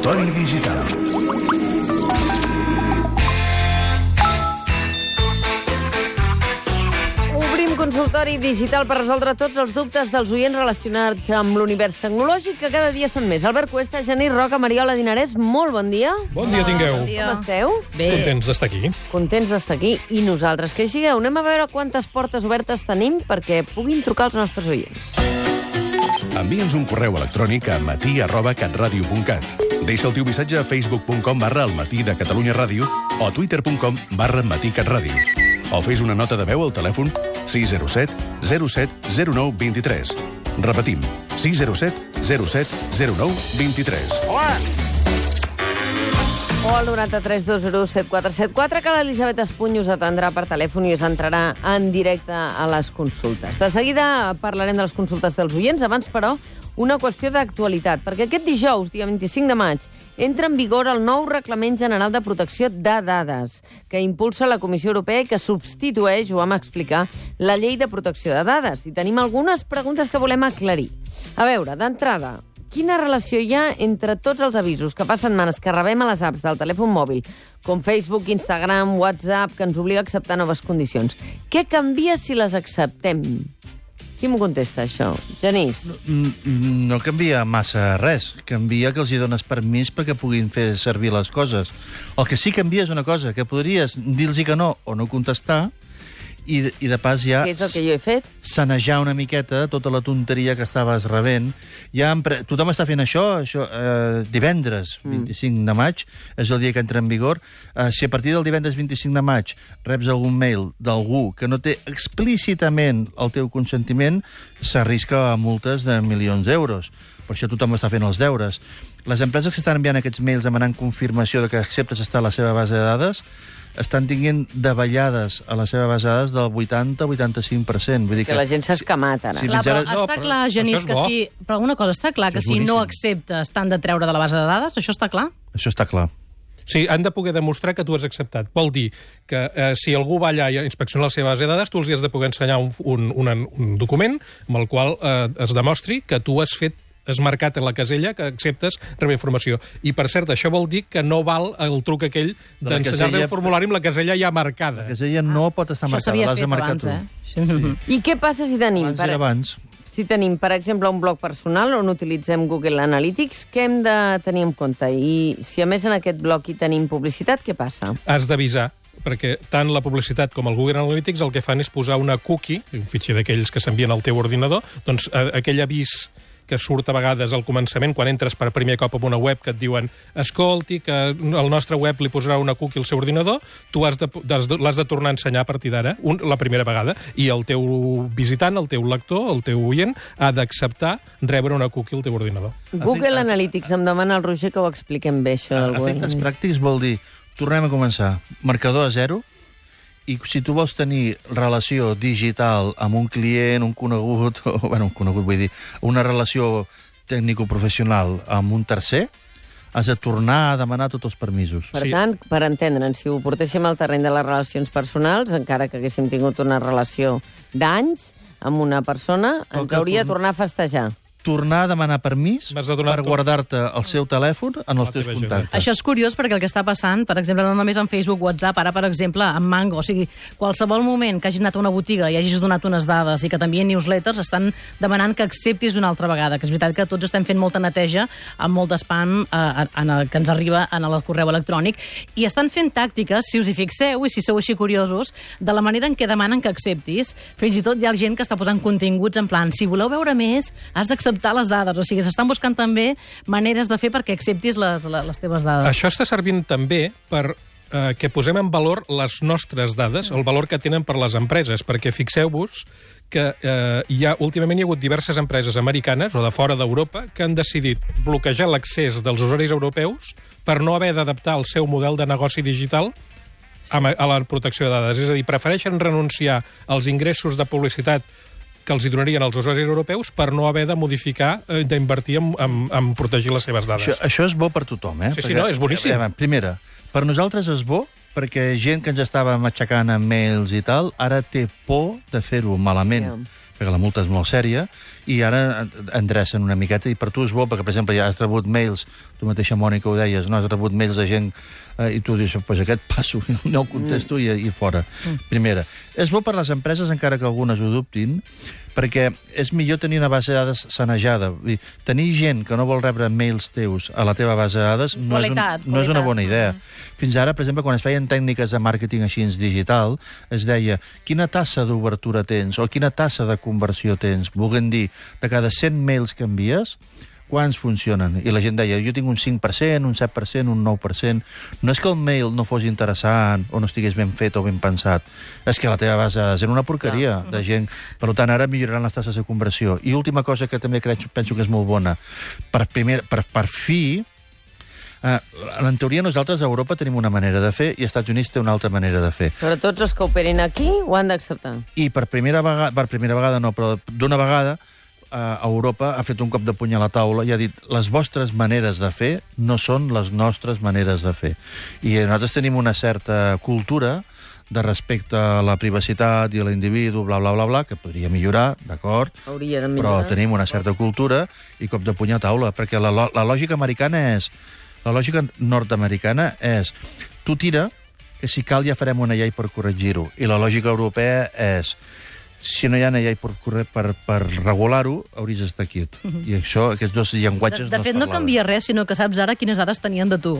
Consultori Digital. Obrim consultori digital per resoldre tots els dubtes dels oients relacionats amb l'univers tecnològic, que cada dia són més. Albert Cuesta, Genís Roca, Mariola Dinarès, molt bon dia. Bon dia tingueu. Com esteu? Bé. Contents d'estar aquí. Contents d'estar aquí. I nosaltres, que hi sigueu. Anem a veure quantes portes obertes tenim perquè puguin trucar els nostres oients. Envia'ns un correu electrònic a matí arroba catradio.cat. Deixa el teu missatge a facebook.com barra el matí de Catalunya Ràdio o a twitter.com barra matí catradio. O fes una nota de veu al telèfon 607 07 09 23. Repetim, 607 07 09 23. O al 93 201 7474, que l'Elisabet Espuny us atendrà per telèfon i us entrarà en directe a les consultes. De seguida parlarem de les consultes dels oients. Abans, però, una qüestió d'actualitat, perquè aquest dijous, dia 25 de maig, entra en vigor el nou Reglament General de Protecció de Dades, que impulsa la Comissió Europea i que substitueix, ho vam explicar, la Llei de Protecció de Dades. I tenim algunes preguntes que volem aclarir. A veure, d'entrada, Quina relació hi ha entre tots els avisos que passen manes que rebem a les apps del telèfon mòbil, com Facebook, Instagram, WhatsApp, que ens obliga a acceptar noves condicions? Què canvia si les acceptem? Qui m'ho contesta, això? Genís? Mm, No canvia massa res. Canvia que els hi dones permís perquè puguin fer servir les coses. El que sí que canvia és una cosa, que podries dir-los que no o no contestar i, i de pas ja Què és el que jo he fet? sanejar una miqueta tota la tonteria que estaves rebent. Ja empre... Tothom està fent això, això eh, divendres 25 de maig, és el dia que entra en vigor. Eh, si a partir del divendres 25 de maig reps algun mail d'algú que no té explícitament el teu consentiment, s'arrisca a multes de milions d'euros. Per això tothom està fent els deures. Les empreses que estan enviant aquests mails demanant confirmació de que acceptes estar a la seva base de dades estan tinguent davallades a la seva base de dades del 80-85%. Vull dir Que la gent s'ha escamat, ara. Sí, Ah, Clar, però mitjana- no, està però clar, Genís, que si... Però una cosa, està clar que si no boníssim. acceptes t'han de treure de la base de dades, això està clar? Això està clar. Sí, han de poder demostrar que tu has acceptat. Vol dir que eh, si algú va allà i inspecciona la seva base de dades, tu els hi has de poder ensenyar un, un, un, un document amb el qual eh, es demostri que tu has fet has marcat en la casella que acceptes rebre informació. I, per cert, això vol dir que no val el truc aquell d'ensenyar-li casella- el formulari amb la casella ja marcada. La casella no pot estar Això marcada, l'has de marcar abans, tu. eh? I què passa si tenim... Abans era abans. Si tenim, per exemple, un blog personal on utilitzem Google Analytics, què hem de tenir en compte? I si a més en aquest blog hi tenim publicitat, què passa? has d'avisar perquè tant la publicitat com el Google Analytics el que fan és posar una cookie, un fitxer d'aquells que s'envien al teu ordinador, doncs eh, aquell avís que surt a vegades al començament, quan entres per primer cop en una web que et diuen escolti, que el nostre web li posarà una cookie al seu ordinador, tu has de, has de, l'has tornar a ensenyar a partir d'ara, la primera vegada, i el teu visitant, el teu lector, el teu oient, ha d'acceptar rebre una cookie al teu ordinador. Google Analytics, em demana el Roger que ho expliquem bé, això del Google Efectes pràctics vol dir, tornem a començar, marcador a zero, i si tu vols tenir relació digital amb un client, un conegut, o, bueno, un conegut vull dir, una relació tècnico-professional amb un tercer, has de tornar a demanar tots els permisos. Per Sí. tant, per entendre'n, si ho portéssim al terreny de les relacions personals, encara que haguéssim tingut una relació d'anys amb una persona, ens hauria de torn- tornar a festejar. Tornar a demanar permís de donar per guardar-te el seu telèfon en els La teus contactes. Això és curiós perquè el que està passant, per exemple, no només en Facebook, WhatsApp, ara, per exemple, en Mango, o sigui, qualsevol moment que hagis anat a una botiga i hagis donat unes dades i que t'envien newsletters, estan demanant que acceptis una altra vegada, que és veritat que tots estem fent molta neteja amb molt d'espam eh, en el, que ens arriba en el correu electrònic, i estan fent tàctiques, si us hi fixeu i si sou així curiosos, de la manera en què demanen que acceptis. Fins i tot hi ha gent que està posant continguts en plan, si voleu veure més, has d'acceptar les dades. O sigui, s'estan buscant també maneres de fer perquè acceptis les, les, teves dades. Això està servint també per eh, que posem en valor les nostres dades, el valor que tenen per les empreses, perquè fixeu-vos que eh, hi ha, últimament hi ha hagut diverses empreses americanes o de fora d'Europa que han decidit bloquejar l'accés dels usuaris europeus per no haver d'adaptar el seu model de negoci digital a la protecció de dades. És a dir, prefereixen renunciar als ingressos de publicitat que els hi donarien els usuaris europeus per no haver de modificar, eh, d'invertir en, en, en protegir les seves dades. Això, això és bo per tothom, eh? Sí, sí, no, és boníssim. Eh, primera, per nosaltres és bo perquè gent que ens estava matxacant amb mails i tal, ara té por de fer-ho malament. Ja. perquè la multa és molt sèria, i ara endrecen una miqueta, i per tu és bo, perquè, per exemple, ja has rebut mails, tu mateixa, Mònica, ho deies, no? has rebut mails de gent, eh, i tu dius, pues aquest passo, no ho contesto i, i fora. Primera. És bo per les empreses, encara que algunes ho dubtin, perquè és millor tenir una base de dades sanejada. Vull dir, tenir gent que no vol rebre mails teus a la teva base de dades no, Qualitat, és, un, no és una qualitat. bona idea. Fins ara, per exemple, quan es feien tècniques de màrqueting així digital, es deia quina tassa d'obertura tens o quina tassa de conversió tens. Volguem dir, de cada 100 mails que envies, quants funcionen? I la gent deia, jo tinc un 5%, un 7%, un 9%. No és que el mail no fos interessant o no estigués ben fet o ben pensat, és que la teva base de dades era una porqueria de gent. Per tant, ara milloraran les tasses de conversió. I última cosa que també crec, penso que és molt bona, per, primer, per, per fi, Eh, en teoria nosaltres a Europa tenim una manera de fer i als Estats Units té una altra manera de fer. Però tots els que operin aquí ho han d'acceptar. I per primera vegada, per primera vegada no, però d'una vegada eh, Europa ha fet un cop de puny a la taula i ha dit les vostres maneres de fer no són les nostres maneres de fer. I nosaltres tenim una certa cultura de respecte a la privacitat i a l'individu, bla, bla, bla, bla, que podria millorar, d'acord, Hauria de però millorar. tenim una certa cultura i cop de puny a taula, perquè la, la lògica americana és... La lògica nord-americana és tu tira, que si cal ja farem una llei per corregir-ho. I la lògica europea és si no hi ha una llei per, per, per regular-ho, hauries d'estar quiet. I això, aquests dos De, llenguatges de no fet, no parlaven. canvia res, sinó que saps ara quines dades tenien de tu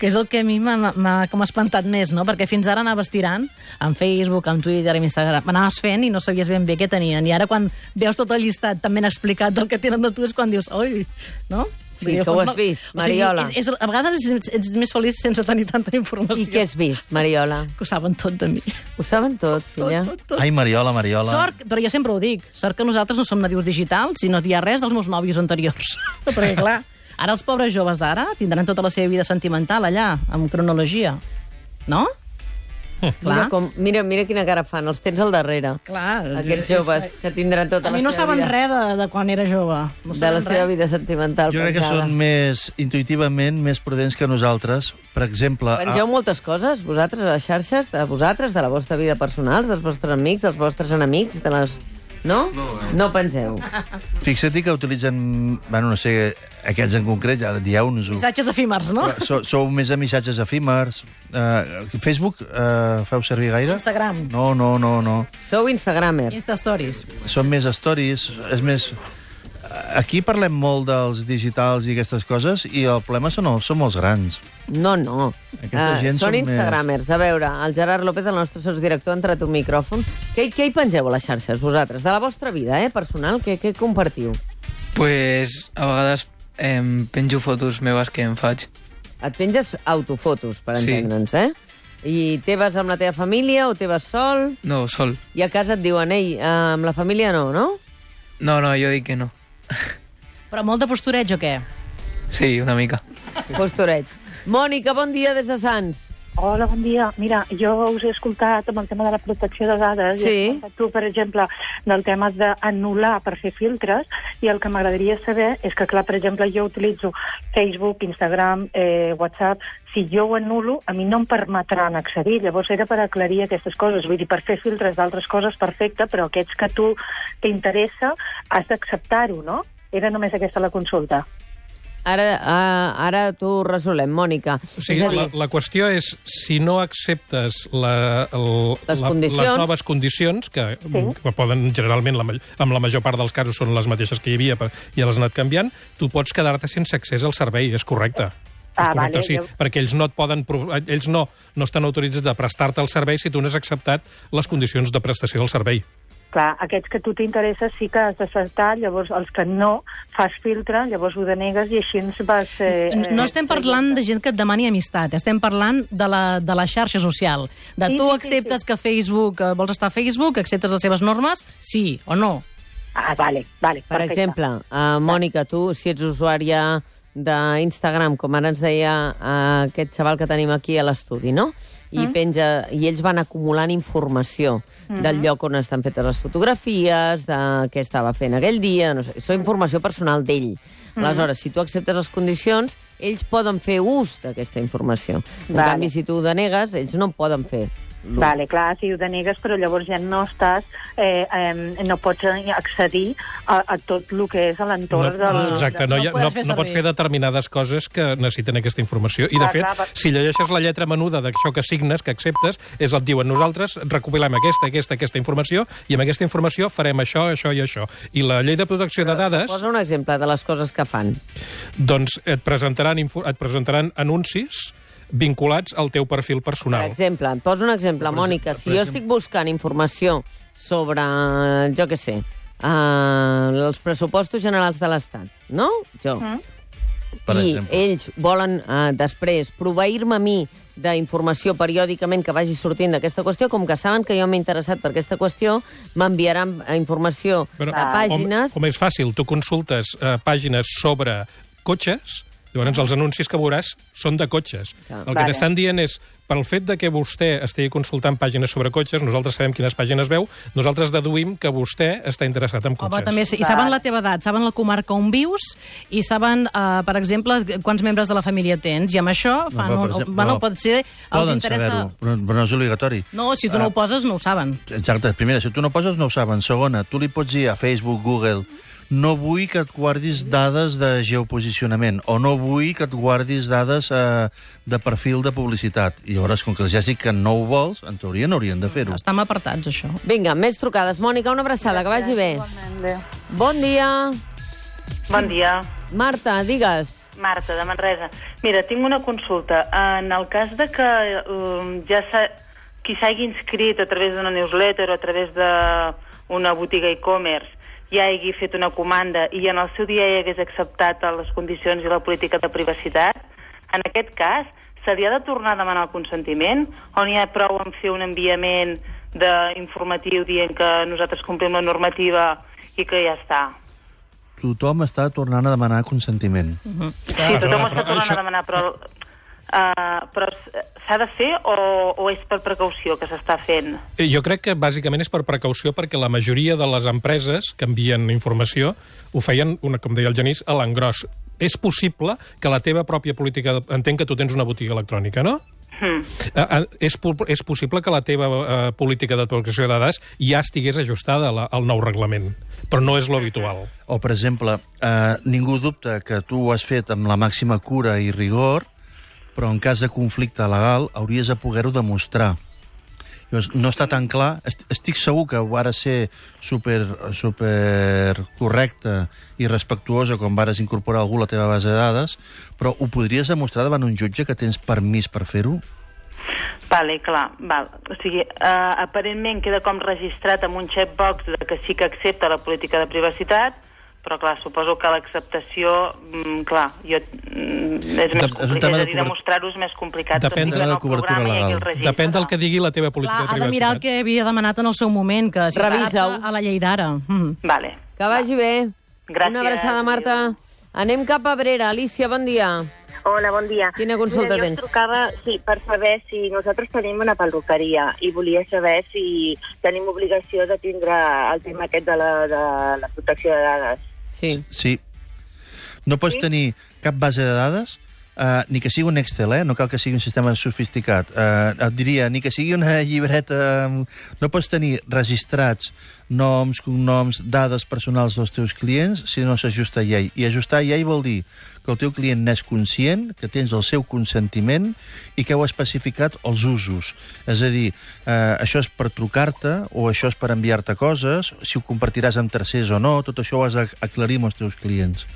que és el que a mi m'ha- com espantat més, no? Perquè fins ara anaves tirant en Facebook, en Twitter, en Instagram, anaves fent i no sabies ben bé què tenien. I ara quan veus tot el llistat tan ben explicat del que tenen de tu és quan dius, oi, no? Sí, que ho has vist, o sigui, Mariola. és, és, a vegades ets, ets més feliç sense tenir tanta informació. I què has vist, Mariola? Que ho saben tot de mi. Ho saben tot, filla. Tot, tot, tot. Ai, Mariola, Mariola. Sort, però jo sempre ho dic, sort que nosaltres no som nadius digitals i no hi ha res dels meus nòvios anteriors. Perquè, clar, ara els pobres joves d'ara tindran tota la seva vida sentimental allà, amb cronologia. No? Mira, com, mira, mira quina cara fan, els tens al darrere. Clar. Aquests és joves que- que tindran tota A la mi no seva saben vida, res de, de quan era jove. No de la seva res. vida sentimental. Jo crec que pensada. són més, intuïtivament, més prudents que nosaltres. Per exemple... Pengeu a- moltes coses, vosaltres, a les xarxes, de vosaltres, de la vostra vida personal, dels vostres amics, dels vostres enemics, de les... No? No, eh? no penseu. Fixa't que utilitzen, bueno, no sé, aquests en concret, ja dieu-nos-ho. Missatges efímers, no? Però Sou, sou més de missatges efímers. Uh, Facebook uh, feu servir gaire? Instagram. No, no, no, no. Sou instagramer. Insta Stories. Són més stories, és més... Aquí parlem molt dels digitals i aquestes coses i el problema són, els, som els grans. No, no. Aquesta Eh, gent són són més- instagramers. A veure, el Gerard López, el nostre sotsdirector, ha entrat un micròfon. Què, què hi pengeu a les xarxes, vosaltres? De la vostra vida, eh, personal, què, què compartiu? Pues a vegades em penjo fotos meves que em faig. Et penges autofotos, per Sí. entendre'ns, eh? I teves amb la teva família o teves sol? No, sol. I a casa et diuen, ei, eh, amb la família no, no? No, no, jo dic que no. Però molt de postureig o què? Sí, una mica. Postureig. Mònica, bon dia des de Sants. Hola, bon dia. Mira, jo us he escoltat amb el tema de la protecció de dades. Sí. I tu, per exemple, del tema d'anul·lar per fer filtres, i el que m'agradaria saber és que, clar, per exemple, jo utilitzo Facebook, Instagram, eh, WhatsApp, si jo ho anulo, a mi no em permetran accedir. Llavors era per aclarir aquestes coses. Vull dir, per fer filtres d'altres coses, perfecte, però aquests que tu t'interessa, has d'acceptar-ho, no? Era només aquesta la consulta. Ara, uh, ara t'ho resolem, Mònica. O sigui, és a dir, la, la qüestió és, si no acceptes la, el, Les la, condicions. les noves condicions, que, Sí. que poden generalment, la, amb la major part dels casos, són les mateixes que hi havia i les has anat canviant, tu pots quedar-te sense accés al servei, és correcte. Ah, correcte, vale, o sigui, jo- perquè ells no et poden ells no, no estan autoritzats a prestar-te el servei si tu no has acceptat les condicions de prestació del servei. Clar, aquests que tu t'interessa sí que has d'acceptar, llavors els que no fas filtre, llavors ho denegues i així ens vas... Eh, No- No estem parlant de gent que et demani amistat, estem parlant de la, de la xarxa social. De Sí, tu sí, sí, acceptes sí. que Facebook, eh, vols estar a Facebook, acceptes les seves normes, sí o no. Ah, vale, vale, Per perfecte. exemple, uh, Mònica, tu, si ets usuària d'Instagram, com ara ens deia uh, aquest xaval que tenim aquí a l'estudi, no? I, penja, I ells van acumulant informació del lloc on estan fetes les fotografies, de què estava fent aquell dia, no sé, això informació personal d'ell. Aleshores, si tu acceptes les condicions, ells poden fer ús d'aquesta informació. En Vale. canvi, si tu ho denegues, ells no en poden fer Vale, clar, si ho denegues, però llavors ja no estàs, eh, eh, no pots accedir a, a tot el que és a l'entorn No, del... exacte, no, no no, fer no pots fer determinades coses que necessiten aquesta informació. I, de fet, clar, per- si llegeixes la lletra menuda d'això que signes, que acceptes, és el diuen nosaltres recopilem aquesta, aquesta, aquesta informació i amb aquesta informació farem això, això i això. I la llei de protecció de dades, Posa un exemple de les coses que fan. doncs et presentaran, et presentaran anuncis vinculats al teu perfil Per personal. exemple, et poso un exemple, Per Mònica. exemple- Si per jo exemple- estic buscant informació sobre, jo què sé, uh, els pressupostos generals de l'Estat, no? Jo. Per I exemple. ells volen uh, després proveir-me a mi d'informació periòdicament que vagi sortint d'aquesta qüestió, com que saben que jo m'he interessat per aquesta qüestió, m'enviaran eh, informació Però, de pàgines... Com, com és fàcil, tu consultes eh, pàgines sobre cotxes, llavors els anuncis que veuràs són de cotxes. Clar. El que Vale. t'estan dient és, pel fet de que vostè estigui consultant pàgines sobre cotxes, nosaltres sabem quines pàgines veu, nosaltres deduïm que vostè està interessat en Home, cotxes. també, sí. I saben la teva edat, saben la comarca on vius i saben, uh, per exemple, quants membres de la família tens. I amb això fan però, un... exemple, bueno, però pot ser... Els Poden interessa... saber-ho, però, però no és obligatori. No, si tu no ho poses, no ho saben. Exacte, primera, si tu no poses, no ho saben. Segona, tu li pots dir a Facebook, Google, no vull que et guardis dades de geoposicionament o no vull que et guardis dades eh, de perfil de publicitat. I llavors, com que ja dic que no ho vols, en teoria no haurien de fer-ho. Estan apartats, això. Vinga, més trucades. Mònica, una abraçada, que vagi bé. Bon dia. Bon dia. Marta, digues. Marta, de Manresa. Mira, tinc una consulta. En el cas de que um, ja qui s'hagi inscrit a través d'una newsletter o a través d'una botiga e-commerce ja hagi fet una comanda i en el seu dia ja hagués acceptat les condicions i la política de privacitat, en aquest cas, se li ha de tornar a demanar el consentiment o n'hi ha prou en fer un enviament de informatiu dient que nosaltres complim la normativa i que ja està? Tothom està tornant a demanar consentiment. Sí, tothom ho però està tornant això- a demanar, però, uh, però s'ha de fer o, o és per precaució que s'està fent? Eh, Jo crec que bàsicament és per precaució perquè la majoria de les empreses que envien informació ho feien, una, com deia el Genís, a l'engròs. És possible que la teva pròpia política... de- Entenc que tu tens una botiga electrònica, no? Hmm. Eh, eh, és, és possible que la teva eh, política de protecció de dades ja estigués ajustada la, al nou reglament, però no és lo habitual. O, per exemple, eh, ningú dubta que tu ho has fet amb la màxima cura i rigor, però en cas de conflicte legal hauries de poder-ho demostrar. Llavors, no està tan clar. Est- Estic segur que vares ser super, super correcta i respectuosa quan vares incorporar algú a la teva base de dades, però ho podries demostrar davant un jutge que tens permís per fer-ho? Vale, clar, val. O sigui, uh, aparentment queda com registrat amb un checkbox de que sí que accepta la política de privacitat, però clar, suposo que l'acceptació, mm, clar, jo, mm, és més és un complicat, tema és de a dir, demostrar-ho és més complicat. Depèn de la cobertura legal. Depèn del que digui la teva política Clar, de ha de mirar el privacitat. que havia demanat en el seu moment, que si s'adapta a la llei d'ara. Mm. Vale. Que vagi bé. Gràcies. Una abraçada, Marta. Anem cap a Abrera. Alicia, bon dia. Hola, bon dia. Quina consulta Mira, jo tens? trucava, sí, per saber si nosaltres tenim una perruqueria i volia saber si tenim obligació de tindre el tema aquest de la, de la protecció de dades. Sí. Sí. No pots Sí? tenir cap base de dades, uh, ni que sigui un Excel, eh? no cal que sigui un sistema sofisticat. Uh, et diria, ni que sigui una llibreta... No pots tenir registrats noms, cognoms, dades personals dels teus clients si no s'ajusta a llei. I ajustar a llei vol dir que el teu client n'és conscient, que tens el seu consentiment i que heu especificat els usos. És a dir, eh, això és per trucar-te o això és per enviar-te coses, si ho compartiràs amb tercers o no, tot això ho has d'aclarir amb els teus clients.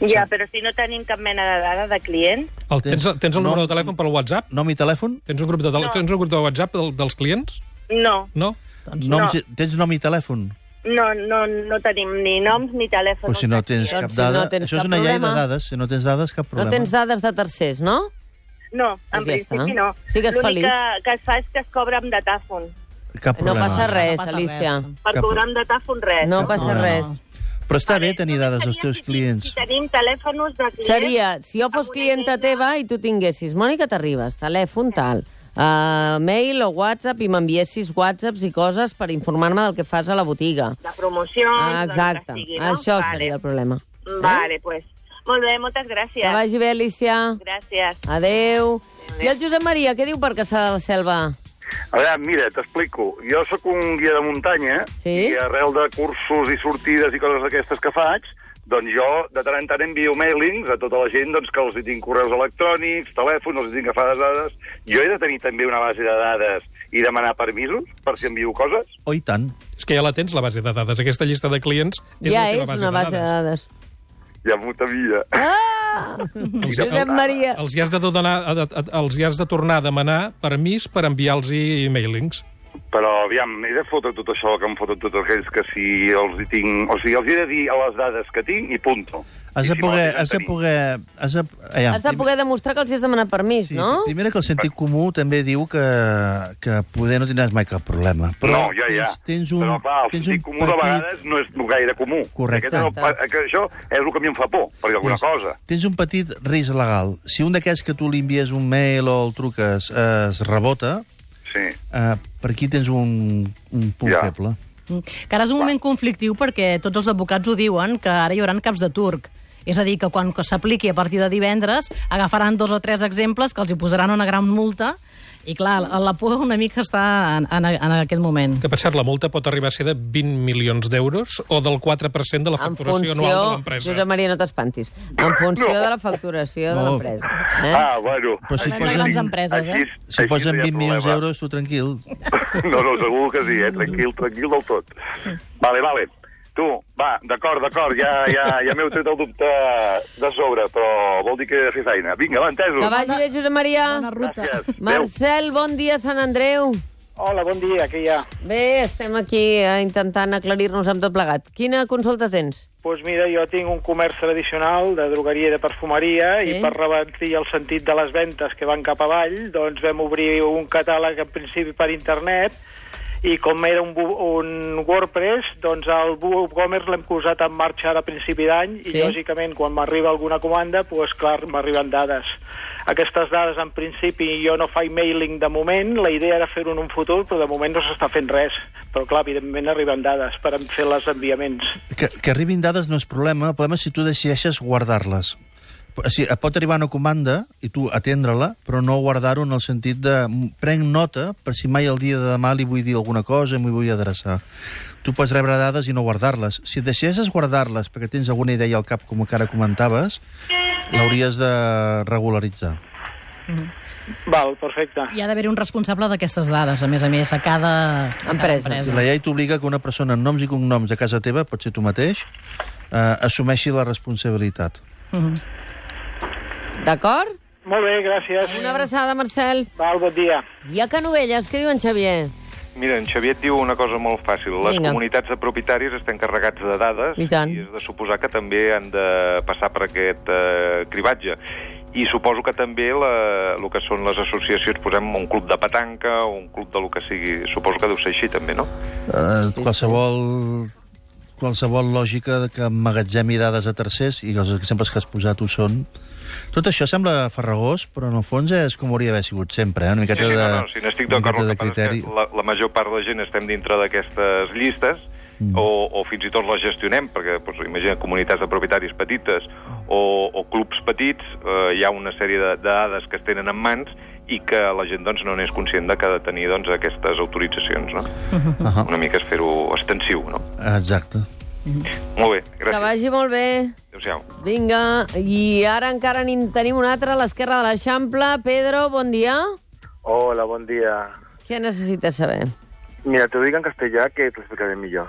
Ja, però si no tenim cap mena de dada de client, El, tens, tens el No. número de telèfon per WhatsApp? Nom i telèfon? Tens un grup de, tele... No. tens un grup de WhatsApp del, dels clients? no. No? Doncs Nom, no. Tens nom i telèfon? No, no, no tenim ni noms ni telèfons. Però si no tens Doncs cap si dada... no tens això és cap una llei de dades. Si no tens dades, cap No problema. tens dades de tercers, no? No, en ja principi està. no. Sigues L'únic feliç. que, que es fa és que es cobra amb datàfon. Cap No problema. passa res, passa Alicia. res. Per Cap- cobrar amb datàfon, res. No Cap passa problema. res. Però està bé tenir dades dels teus si- clients. Si tenim telèfons de clients... Seria, si jo fos clienta teva i tu tinguessis, Mònica Terribas, telèfon tal, uh, mail o WhatsApp i m'enviessis WhatsApps i coses per informar-me del que fas a la botiga. De promocions, Ah, exacte, sigui, no? això vale. seria el problema. Vale, pues. Molt bé, moltes gràcies. Que vagi bé, Alicia. Gràcies. Adeu. Adéu. I el Josep Maria, què diu per Caçà de la Selva? A veure, mira, t'explico. Jo sóc un guia de muntanya Sí? i arrel de cursos i sortides i coses d'aquestes que faig, doncs jo de tant en tant envio mailings a tota la gent doncs, que els hi tinc correus electrònics, telèfons, els hi tinc agafades dades. Jo he de tenir també una base de dades i demanar permisos per si envio coses? Oh, i tant. És que ja la tens, la base de dades. Aquesta llista de clients és ja la teva és base una de base de dades. dades. Ja m'ho temia. Ah! Els, Josep Maria. els, hi has de donar, els hi has de tornar a demanar permís per enviar-los mailings. Però, aviam, he de fotre tot això que em foten tots aquells que si els hi tinc... O sigui, els he de dir a les dades que tinc i punto. Has de poder... de Has de poder... Has de, aviam, Has de poder demostrar que els has demanat permís, Sí, no? Primera, que el sentit comú també diu que, que poder no tindràs mai cap problema. Però no, ja, ja. Tens, tens un, Però, clar, el tens sentit comú de petit- vegades no és gaire comú. Correcte. Aquest és el, que això és el que a mi em fa por, perquè alguna cosa. Tens un petit risc legal. Si un d'aquests que tu li envies un mail o el truques eh, es rebota, Sí. eh, per aquí tens un, un punt Ja. feble. Mm. Que ara és un moment conflictiu perquè tots els advocats ho diuen, que ara hi haurà caps de turc. És a dir, que quan s'apliqui a partir de divendres agafaran dos o tres exemples que els hi posaran una gran multa i clar, la, por una mica està en, en, en aquest moment. Que, per cert, la multa pot arribar a ser de 20 milions d'euros o del 4% de la facturació funció... anual de l'empresa. Josep Maria, no t'espantis. En funció No. de la facturació de No. l'empresa. Eh? Ah, bueno. Però si Parlem de posen- grans empreses, eh? Si posen no hi ha 20 milions d'euros, tu tranquil. No, no, segur que sí, eh? Tranquil, tranquil del tot. Vale, vale. Tu, va, d'acord, d'acord, ja, ja, ja m'heu tret el dubte de sobre, però vol dir que he de fer feina. Vinga, va, entesos. Que vagi bé, Josep Maria. Bona ruta. Gràcies. Marcel, bon dia, Sant Andreu. Hola, bon dia, què hi ha? Bé, estem aquí eh, intentant aclarir-nos amb tot plegat. Quina consulta tens? Doncs pues mira, jo tinc un comerç tradicional de drogueria i de perfumeria Sí. i per revertir el sentit de les ventes que van cap avall, doncs vam obrir un catàleg en principi per internet i com era un, un WordPress, doncs el WooCommerce l'hem posat en marxa ara a principi d'any i Sí. lògicament quan m'arriba alguna comanda, doncs clar, m'arriben dades. Aquestes dades en principi jo no faig mailing de moment, la idea era fer-ho en un futur, però de moment no s'està fent res. Però clar, evidentment arriben dades per fer els enviaments. Que, que arribin dades no és problema, el problema és si tu decideixes guardar-les. O sigui, et pot arribar una comanda i tu atendre-la, però no guardar-ho en el sentit de "M- prenc nota per si mai el dia de demà li vull dir alguna cosa i m'hi vull adreçar. Tu pots rebre dades i no guardar-les. Si decideixes guardar-les perquè tens alguna idea al cap, com que ara comentaves, l'hauries de regularitzar. Val, perfecte. Hi ha d'haver un responsable d'aquestes dades, a més a més, a cada, a cada Empresa. empresa. La llei t'obliga que una persona amb noms i cognoms de casa teva, pot ser tu mateix, eh, assumeixi la responsabilitat. D'acord? Molt bé, gràcies. Una abraçada, Marcel. Val, bon dia. I a Canovelles, què diu en Xavier? Mira, en Xavier et diu una cosa molt fàcil. Les Vinga. comunitats de propietaris estan carregats de dades I tant. i és de suposar que també han de passar per aquest eh, cribatge. I suposo que també la, el que són les associacions, posem un club de petanca o un club de lo que sigui, suposo que deu ser així també, no? Eh, qualsevol qualsevol lògica de que emmagatzemi dades a tercers, i els exemples que has posat ho són, tot això sembla farragós, però en el fons és com hauria d'haver sigut sempre, eh? una miqueta sí, sí, de, no, no, si n'estic una d'acord, de criteri. la, la major part de la gent estem dintre d'aquestes llistes Mm. o, o fins i tot les gestionem, perquè doncs, imagina comunitats de propietaris petites o, o clubs petits, eh, hi ha una sèrie de, de dades que es tenen en mans i que la gent doncs, no n'és conscient de que ha de tenir doncs, aquestes autoritzacions. No? Ahà. Una mica és fer-ho extensiu. No? Exacte. Molt bé, Que gràcies. vagi molt bé. Adéu-siau. Vinga, i ara encara n'hi tenim un altre a l'esquerra de l'Eixample. Pedro, bon dia. Hola, bon dia. Què necessites saber? Mira, te lo digo en castellà que te lo explicaré mejor.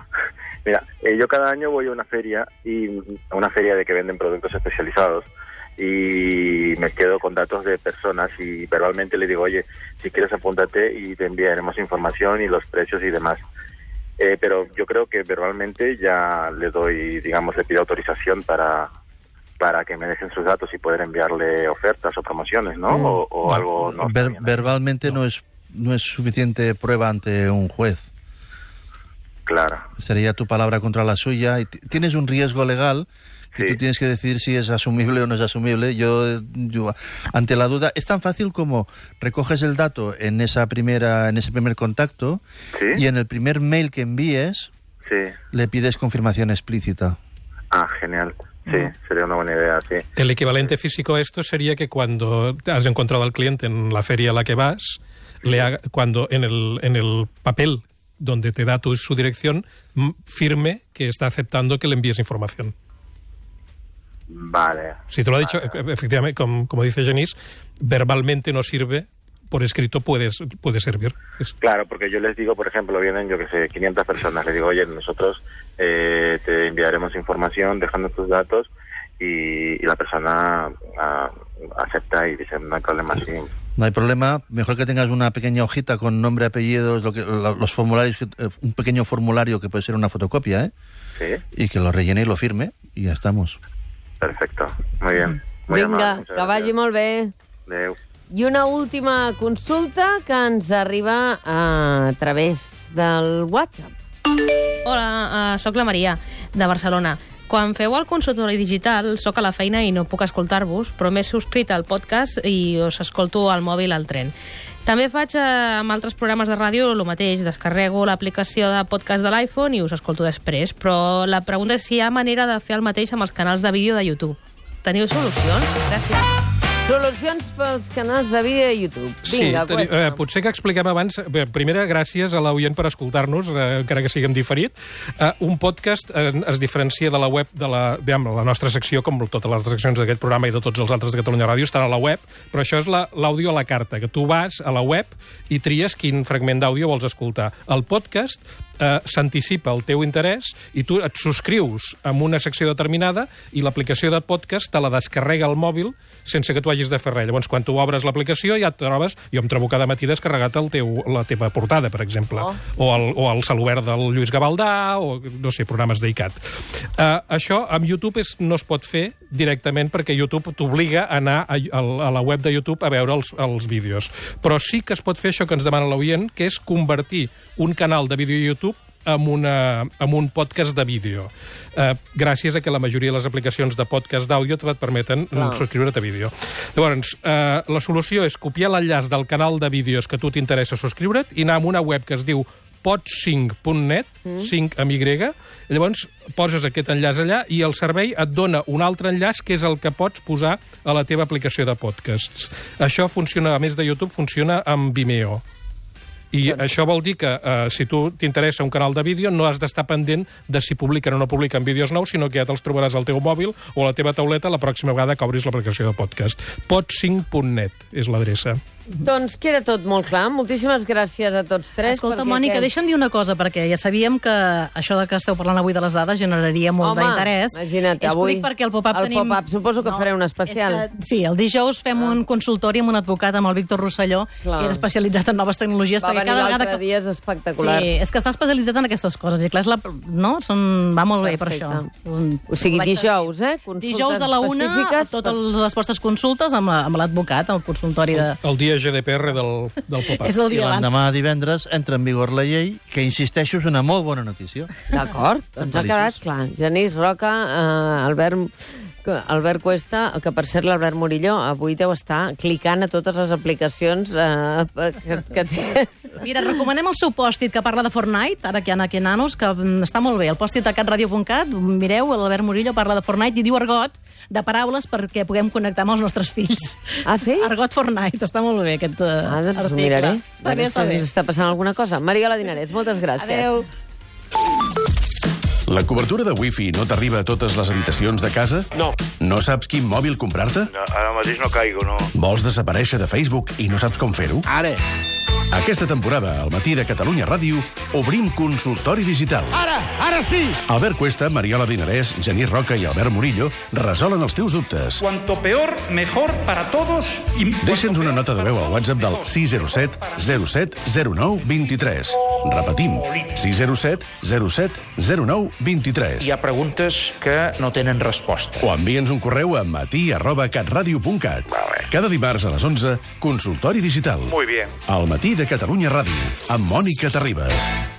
Mira, eh, yo cada año voy a una feria y a una feria de que venden productos especializados y me quedo con datos de personas y verbalmente le digo, oye, si quieres apúntate y te enviaremos información y los precios y demás. Eh, pero yo creo que verbalmente ya le doy, digamos, le pido autorización para para que me dejen sus datos y poder enviarle ofertas o promociones, ¿no? Mm. O, o algo no. Ver- verbalmente no es, no es suficiente prueba ante un juez. Claro. Sería tu palabra contra la suya. Y tienes un riesgo legal que tú tienes que decidir si es asumible o no es asumible. Yo, yo, ante la duda, es tan fácil como recoges el dato en esa primera, en ese primer contacto Sí. y en el primer mail que envíes Sí. le pides confirmación explícita. Ah, genial. Sí, sería una buena idea, sí. El equivalente físico a esto sería que cuando has encontrado al cliente en la feria a la que vas, le haga- cuando en el, en el papel donde te da tu, su dirección, firme que está aceptando que le envíes información. Vale. Si te lo ha dicho, e- efectivamente, como, como dice Janice, verbalmente no sirve, por escrito puedes, puede servir. Es- Claro, porque yo les digo, por ejemplo, vienen, yo que sé, 500 personas, les digo, oye, nosotros eh, te enviaremos información dejando tus datos y, y la persona ah, acepta y dice, no hay problema, sí. No hay problema. Mejor que tengas una pequeña hojita con nombre, apellidos, lo que, lo- los formularios, eh, un pequeño formulario que puede ser una fotocopia, ¿eh? Sí, Y que lo rellene y lo firme y ya estamos. Perfecto. Muy bien. Muy amable, Vinga, muchas que vagi molt bé. Adéu. I una última consulta que ens arriba a través del WhatsApp. Hola, uh, sóc la Maria, de Barcelona. Quan feu el consultori digital, sóc a la feina i no puc escoltar-vos, però m'he subscrit al podcast i us escolto al mòbil al tren. També faig eh, amb altres programes de ràdio el mateix, descarrego l'aplicació de podcast de l'iPhone i us escolto després, però la pregunta és si hi ha manera de fer el mateix amb els canals de vídeo de YouTube. Teniu solucions? Gràcies. Solucions pels canals de vídeo de YouTube. Vinga, sí, teni- eh, potser que expliquem abans... Bé, primera, gràcies a l'oient per escoltar-nos, eh, encara que siguem diferit. Eh, un podcast eh, es diferencia de la web, de la, diguem, la nostra secció, com totes les seccions d'aquest programa i de tots els altres de Catalunya Ràdio, estan a la web, però això és la- l'àudio a la carta, que tu vas a la web i tries quin fragment d'àudio vols escoltar. El podcast eh, s'anticipa el teu interès i tu et subscrius amb una secció determinada i l'aplicació de podcast te la descarrega al mòbil sense que tu hagis de fer res. Llavors, quan tu obres l'aplicació ja et trobes... Jo em trobo cada matí descarregat el teu, la teva portada, per exemple. Oh. O, el, o el celobert del Lluís Gavaldà, o, no sé, programes d'ICAT. Uh, això amb YouTube és, no es pot fer directament perquè YouTube t'obliga a anar a, a, a la web de YouTube a veure els, els vídeos. Però sí que es pot fer això que ens demana l'oient, que és convertir un canal de vídeo YouTube amb, una, amb un podcast de vídeo. Eh, gràcies a que la majoria de les aplicacions de podcast d'àudio et permeten Clar. subscriure't a vídeo. Llavors, eh, la solució és copiar l'enllaç del canal de vídeos que tu t'interessa subscriure't i anar a una web que es diu pod5.net, mm. 5 amb Y, llavors poses aquest enllaç allà i el servei et dona un altre enllaç que és el que pots posar a la teva aplicació de podcasts. Això funciona, a més de YouTube, funciona amb Vimeo. I això vol dir que eh, si tu t'interessa un canal de vídeo no has d'estar pendent de si publiquen o no publiquen vídeos nous, sinó que ja te'ls trobaràs al teu mòbil o a la teva tauleta la pròxima vegada que obris l'aplicació de podcast. pod5.net és l'adreça. Doncs queda tot molt clar. Moltíssimes gràcies a tots tres. Escolta, Mònica, aquest- deixa'm dir una cosa, perquè ja sabíem que això de que esteu parlant avui de les dades generaria molt Home, d'interès. imagina't, És avui perquè el pop-up el tenim... pop-up suposo que faré un especial. És que, sí, el dijous fem un consultori amb un advocat, amb el Víctor Rosselló, Clar. que és especialitzat en noves tecnologies, Va perquè venir cada vegada l'altre que... dia, és espectacular. Sí, és que està especialitzat en aquestes coses, i clar, és la... no? Són... va molt bé per Perfecte. això. O sigui, dijous, eh? Consultes Dijous a la una, específiques totes les vostres consultes amb, amb l'advocat, el consultori de... El dia GDPR del, del pop-up. És el I dia abans. l'endemà divendres entra en vigor la llei, que insisteixo, és una molt bona notícia. D'acord, doncs ha quedat clar. Genís Roca, eh, Albert, Albert Cuesta, que per cert l'Albert Murillo avui deu estar clicant a totes les aplicacions eh, que, que té. Mira, recomanem el seu pòstit que parla de Fortnite, ara que hi ha aquí nanos, que mm, està molt bé. El pòstit a catradio.cat, mireu, l'Albert Murillo parla de Fortnite i diu argot de paraules perquè puguem connectar amb els nostres fills. Ah, sí? Argot Fortnite, està molt bé aquest uh, Ah, doncs article. miraré. Està bé, està bé. Està passant alguna cosa. Mariola Dinarès, moltes gràcies. Adéu. La cobertura de wifi no t'arriba a totes les habitacions de casa? No. No saps quin mòbil comprar-te? No, ara mateix no caigo, no. Vols desaparèixer de Facebook i no saps com fer-ho? Ara. Aquesta temporada, al matí de Catalunya Ràdio, obrim consultori digital. Ara, ara sí! Albert Cuesta, Mariola Dinarès, Genís Roca i Albert Murillo resolen els teus dubtes. Cuanto peor, mejor para todos. Deixa'ns una nota de veu al WhatsApp del 607 07 09 23. Repetim, 607 07 09 23. Hi ha preguntes que no tenen resposta. O envia'ns un correu a matí arroba catradio.cat. Cada dimarts a les 11, consultori digital. Muy bien. Al matí de Catalunya Ràdio, amb Mònica Terribas.